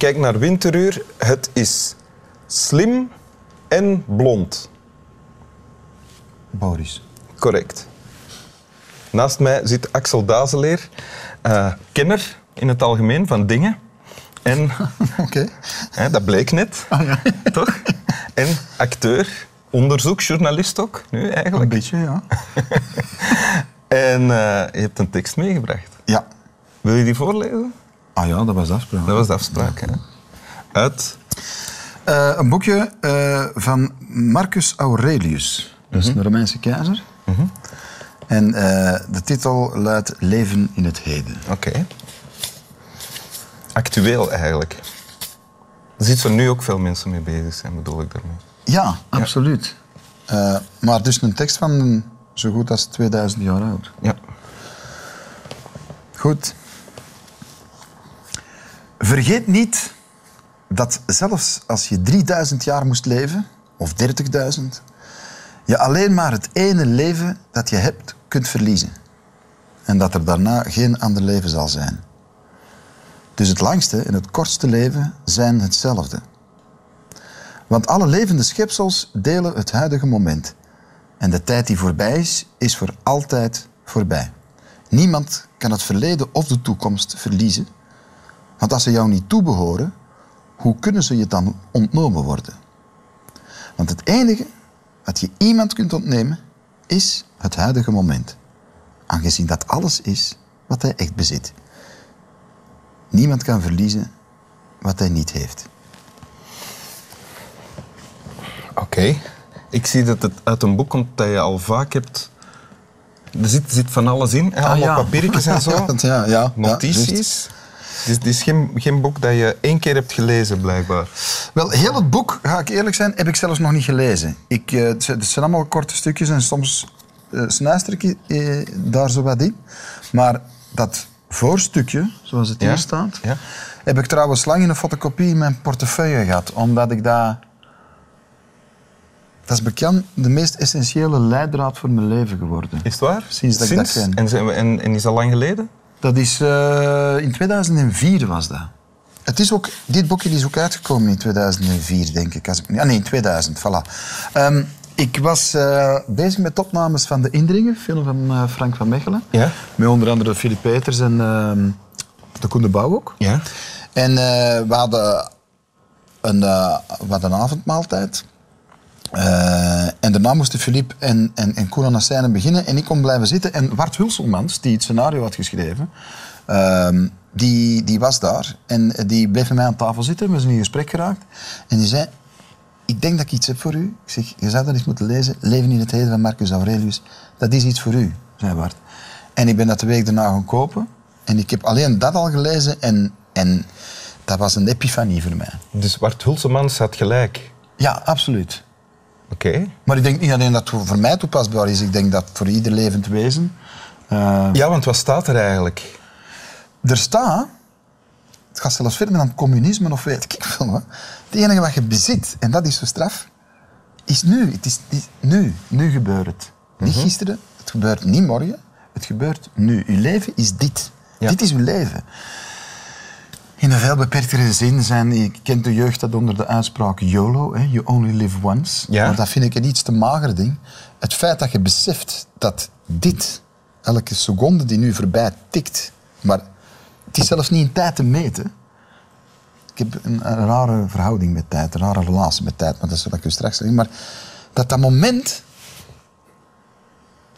kijkt naar Winteruur. Het is slim en blond. Boris. Correct. Naast mij zit Axel Dazeleer, eh, kenner in het algemeen van dingen. En Oké. hè, dat bleek net, toch? En acteur, onderzoeksjournalist ook, nu Een eigenlijk. beetje, ja. En eh, je hebt een tekst meegebracht. Ja. Wil je die voorlezen? Ah ja, dat was de afspraak. Dat was de afspraak. Hè? Uit Eh, een boekje eh, van Marcus Aurelius. Dat is een Romeinse keizer. En eh, de titel luidt Leven in het heden. Oké. Actueel eigenlijk. Er zit er nu ook veel mensen mee bezig zijn, bedoel ik daarmee. Ja, absoluut. Eh, maar dus een tekst van zo goed als 2000 jaar oud. Ja. Goed. Vergeet niet dat zelfs als je 3000 jaar moest leven, of 30.000, je alleen maar het ene leven dat je hebt kunt verliezen. En dat er daarna geen ander leven zal zijn. Dus het langste en het kortste leven zijn hetzelfde. Want alle levende schepsels delen het huidige moment. En de tijd die voorbij is, is voor altijd voorbij. Niemand kan het verleden of de toekomst verliezen. Want als ze jou niet toebehoren, hoe kunnen ze je dan ontnomen worden? Want het enige wat je iemand kunt ontnemen, is het huidige moment. Aangezien dat alles is wat hij echt bezit. Niemand kan verliezen wat hij niet heeft. Oké. Ik zie dat het uit een boek komt dat je al vaak hebt... Er zit, zit van alles in, hè? allemaal ja. papiertjes en zo. ja, ja, ja, Notities. Het is, het is geen, geen boek dat je één keer hebt gelezen, blijkbaar. Wel, heel het boek, ga ik eerlijk zijn, heb ik zelfs nog niet gelezen. Ik, eh, het zijn allemaal korte stukjes en soms snuister ik eh, daar zo wat in. Maar dat voorstukje, zoals het Ja, hier staat, ja. heb ik trouwens lang in een fotocopie in mijn portefeuille gehad. Omdat ik dat... Dat is bekend de meest essentiële leidraad voor mijn leven geworden. Is het waar? Sinds dat ik dat ken. En, en, en is dat lang geleden? Dat is eh, in 2004 was dat. Het is ook, dit boekje is ook uitgekomen in 2004, denk ik. Als ik, ah, nee, in 2000, voilà. Ehm, ik was eh, bezig met opnames van De Indringer, film van eh, Frank van Mechelen. Ja. Met onder andere Philip Peters en ehm, de Koen de Bouw ook. Ja. En we, hadden een, we hadden een avondmaaltijd. Eh, en daarna moesten Philippe en, en, en Koen aan de scène beginnen. En ik kon blijven zitten. En Bart Hulselmans, die het scenario had geschreven, ehm, die, die was daar. En die bleef met mij aan tafel zitten. We zijn in gesprek geraakt. En die zei, ik denk dat ik iets heb voor u. Ik zeg, je zou dat eens moeten lezen. Leven in het heden van Marcus Aurelius. Dat is iets voor u, zei Bart. En ik ben dat de week daarna gaan kopen. En ik heb alleen dat al gelezen. En, en dat was een epifanie voor mij. Dus Bart Hulsemans had gelijk. Ja, absoluut. Oké. Maar ik denk niet alleen dat het voor mij toepasbaar is. Ik denk dat voor ieder levend wezen... eh, Ja, want wat staat er eigenlijk? er staat... Het gaat zelfs verder dan communisme of weet ik veel. Het enige wat je bezit, en dat is zo straf, is nu. Het is, nu. Nu gebeurt het. Niet gisteren, het gebeurt niet morgen. Het gebeurt nu. Uw leven is dit. Ja. Dit is uw leven. In een veel beperktere zin zijn, je kent de jeugd dat onder de uitspraak YOLO, hè, you only live once. Ja. Maar dat vind ik een iets te mager ding. Het feit dat je beseft dat dit, elke seconde die nu voorbij tikt, maar het is zelfs niet in tijd te meten. Ik heb een, een rare verhouding met tijd, een rare relatie met tijd, maar dat zal ik u straks zeggen. Maar dat dat moment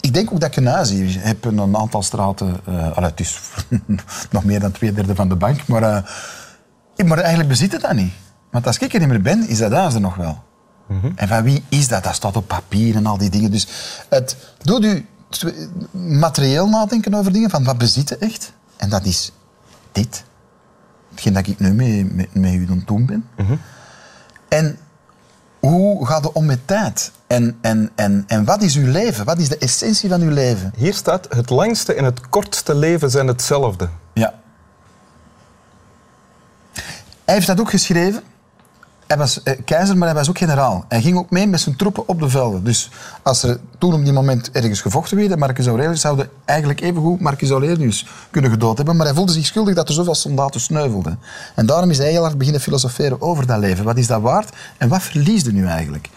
ik denk ook dat ik een huis hier heb in een aantal straten. allee, het is nog meer dan twee derde van de bank, maar, eh, maar eigenlijk bezit het dat niet. Want als ik er niet meer ben, is dat huis er nog wel. En van wie is dat? Dat staat op papier en al die dingen. Dus het doet u materieel nadenken over dingen, van wat bezit je echt? En dat is dit. Hetgeen dat ik nu mee, met, met u aan het doen ben. En hoe gaat het om met tijd? En, en, en, en wat is uw leven? Wat is de essentie van uw leven? Hier staat, het langste en het kortste leven zijn hetzelfde. Ja. Hij heeft dat ook geschreven. Hij was eh, keizer, maar hij was ook generaal. Hij ging ook mee met zijn troepen op de velden. Dus als er toen op die moment ergens gevochten werd, Marcus Aurelius zouden eigenlijk evengoed Marcus Aurelius kunnen gedood hebben. Maar hij voelde zich schuldig dat er zoveel soldaten sneuvelden. En daarom is hij heel hard beginnen filosoferen over dat leven. Wat is dat waard en wat verliesde nu eigenlijk?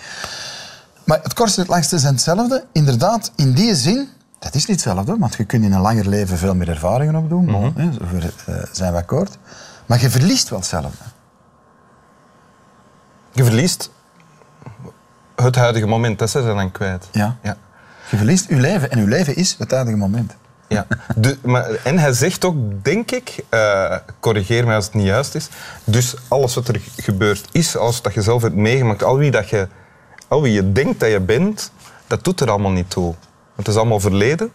Maar het kortste en het langste zijn hetzelfde. Inderdaad, in die zin, dat is niet hetzelfde, want je kunt in een langer leven veel meer ervaringen opdoen. Mm zijn we akkoord. Maar je verliest wel hetzelfde. Je verliest het huidige moment, dat is er dan kwijt. Ja. ja. Je verliest je leven en je leven is het huidige moment. Ja. De, maar, en hij zegt ook, denk ik, eh, corrigeer mij als het niet juist is, dus alles wat er gebeurd is, alles wat je zelf hebt meegemaakt, al wie, dat je, al wie je denkt dat je bent, dat doet er allemaal niet toe. Want het is allemaal verleden.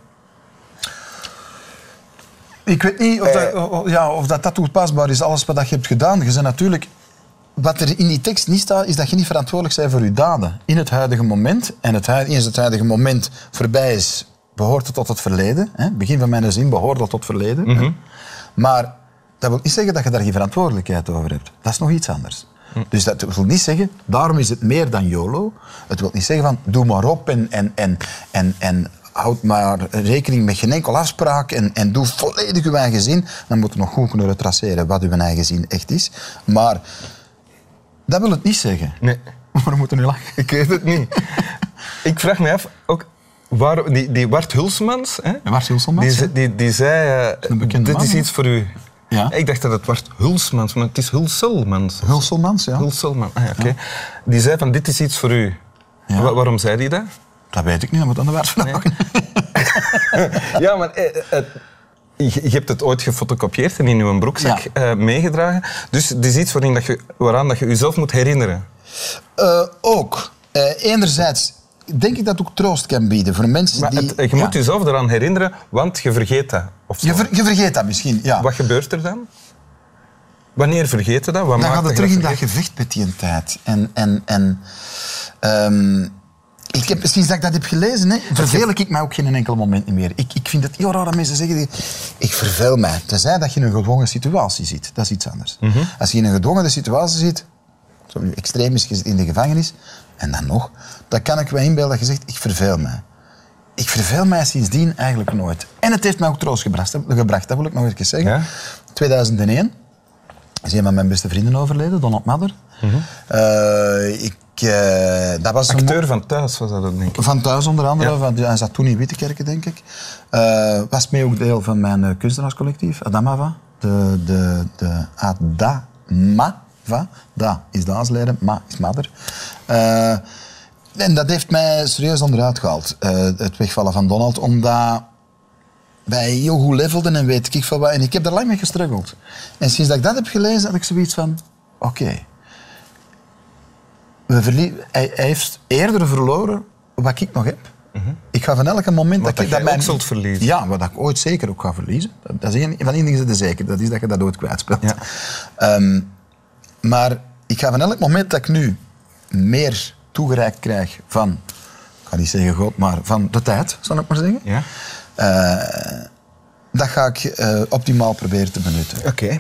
Ik weet niet of dat, o- o- ja, of dat, dat toepasbaar is, alles wat je hebt gedaan. Je bent natuurlijk... Wat er in die tekst niet staat, is dat je niet verantwoordelijk bent voor je daden. In het huidige moment. En het, eens het huidige moment voorbij is, behoort het tot het verleden. Hè? Begin van mijn zin behoort dat tot het verleden. hè. Maar dat wil niet zeggen dat je daar geen verantwoordelijkheid over hebt. Dat is nog iets anders. Dus dat wil niet zeggen, daarom is het meer dan YOLO. Het wil niet zeggen van, doe maar op en, en, en, en, en houd maar rekening met geen enkel afspraak en, en doe volledig uw eigen zin. Dan moet je nog goed kunnen traceren wat uw eigen zin echt is. Maar dat wil het niet zeggen. Nee. Waarom moeten we nu lachen? Ik weet het niet. ik vraag me af, ook, waar, die, die Bart Hulsmans, hè, Bart Hulsmans, die, die, die zei, een bekende dit man, is iets voor u. Ja. Ik dacht dat het Bart Hulsmans, maar het is Hulselmans. Hulselmans, ja. Hulselman, ah, ja, oké. Die zei van, dit is iets voor u. Ja. Wa- waarom zei hij dat? Dat weet ik niet, dat moet aan de Bart vragen. Ja, maar eh, eh, je, hebt het ooit gefotocopieerd en in je broekzak Ja. eh, meegedragen. Dus het is iets waarin dat je, waaraan dat je jezelf moet herinneren. Eh, ook. Eh, enerzijds denk ik dat het ook troost kan bieden voor mensen Maar die... het- je ja. moet jezelf eraan herinneren, want je vergeet dat. Of je, ver- je vergeet dat misschien, ja. Wat gebeurt er dan? Wanneer vergeet je dat? Wat Dan gaat het terug in dat gevecht met die tijd. En, en, en, ehm, ik heb, sinds dat ik dat heb gelezen, hè, verveel ik mij ook geen enkel moment meer. Ik, ik vind het heel raar dat mensen zeggen, ik verveel mij. Tenzij dat je in een gedwongen situatie zit. Dat is iets anders. Mhm. Als je in een gedwongen situatie zit, zo nu extreem is, je zit in de gevangenis, en dan nog, dan kan ik me inbeelden dat je zegt, ik verveel mij. Ik verveel mij sindsdien eigenlijk nooit. En het heeft mij ook troost gebracht, gebracht dat wil ik nog even zeggen. Ja? 2001 is een van mijn beste vrienden overleden, Donald Madder. Eh, ik, eh, dat was een Acteur van thuis was dat, denk ik. van thuis onder andere, Ja. van, hij zat toen in Wittekerken, denk ik. Eh, was mee ook deel van mijn kunstenaarscollectief, Adamava. De, de, de Adamava, da is daadsleden, ma is madder. En dat heeft mij serieus onderuit gehaald, eh, het wegvallen van Donald, omdat wij heel goed levelden en weet ik veel wat. En ik heb daar lang mee gestruggeld. En sinds dat ik dat heb gelezen, had ik zoiets van, oké. Hij, hij heeft eerder verloren wat ik nog heb. Ik ga van elke moment Wat dat ik dat zult verliezen. Ja, wat ik ooit zeker ook ga verliezen. Dat dat is één, van één ding is het zeker. Dat is dat je dat ooit kwijtspeelt. Ja. Ehm, maar ik ga van elk moment dat ik nu meer toegereikt krijg van, ga niet zeggen God, maar van de tijd, zal ik maar zeggen. Ja? Eh, dat ga ik eh, optimaal proberen te benutten. Oké.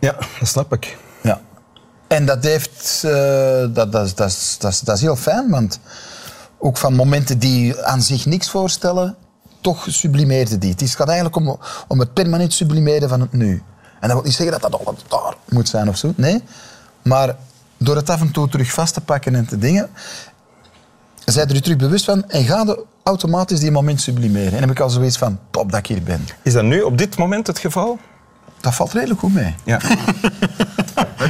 Ja, dat snap ik. Ja. En dat heeft... eh, dat, dat, is- dat, dat, is- heel fijn, want ook van momenten die aan zich niks voorstellen, toch sublimeerde die. Het is- het gaat eigenlijk om, om het permanent sublimeren van het nu. En dat wil niet zeggen dat dat altijd daar moet zijn of zo, nee. Maar door het af en toe terug vast te pakken en te dingen, zijn er je terug bewust van en ga je automatisch die moment sublimeren. En heb ik al zoiets van, top dat ik hier ben. Is dat nu op dit moment het geval? Dat valt redelijk goed mee. Ja.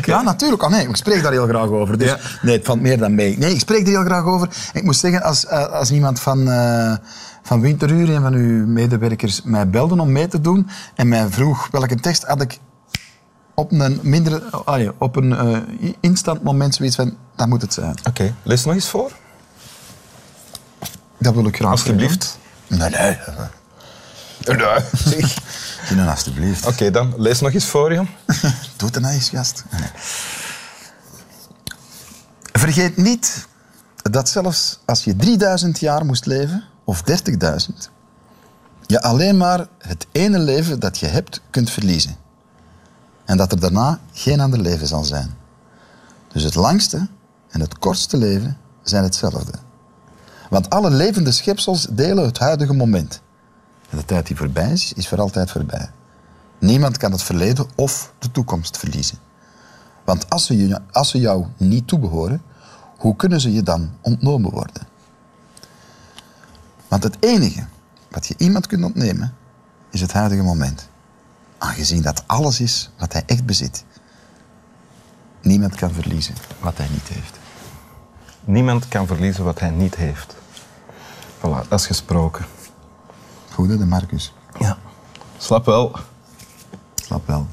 Ja, natuurlijk. Oh, nee, ik spreek daar heel graag over. Dus, Ja. Nee, het valt meer dan mee. Nee, ik spreek er heel graag over. Ik moet zeggen, als, eh, als iemand van, eh van Winteruur, een van uw medewerkers, mij belde om mee te doen en mij vroeg welke tekst had ik op een, minder, ja, op een eh, instant moment zoiets van, dat moet het zijn. Oké, lees nog eens voor. Dat wil ik graag Alsjeblieft. Nee, nee. Ja, zeg. Geen alsjeblieft. Oké, dan lees nog eens voor, Jan. Doe het nou eens, gast. Nee. Vergeet niet dat zelfs als je 3000 jaar moest leven, of 30.000, je alleen maar het ene leven dat je hebt kunt verliezen. En dat er daarna geen ander leven zal zijn. Dus het langste en het kortste leven zijn hetzelfde. Want alle levende schepsels delen het huidige moment. En de tijd die voorbij is, is voor altijd voorbij. Niemand kan het verleden of de toekomst verliezen. Want als ze, je, als ze jou niet toebehoren, hoe kunnen ze je dan ontnomen worden? Want het enige wat je iemand kunt ontnemen, is het huidige moment. Aangezien dat alles is wat hij echt bezit. Niemand kan verliezen wat hij niet heeft. Niemand kan verliezen wat hij niet heeft. Voilà, dat is gesproken. Goed, hè, de Marcus. Ja. Slap wel. Slap wel.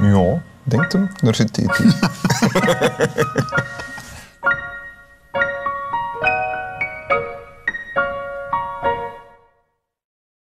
Ja, denkt hem. Daar zit hij.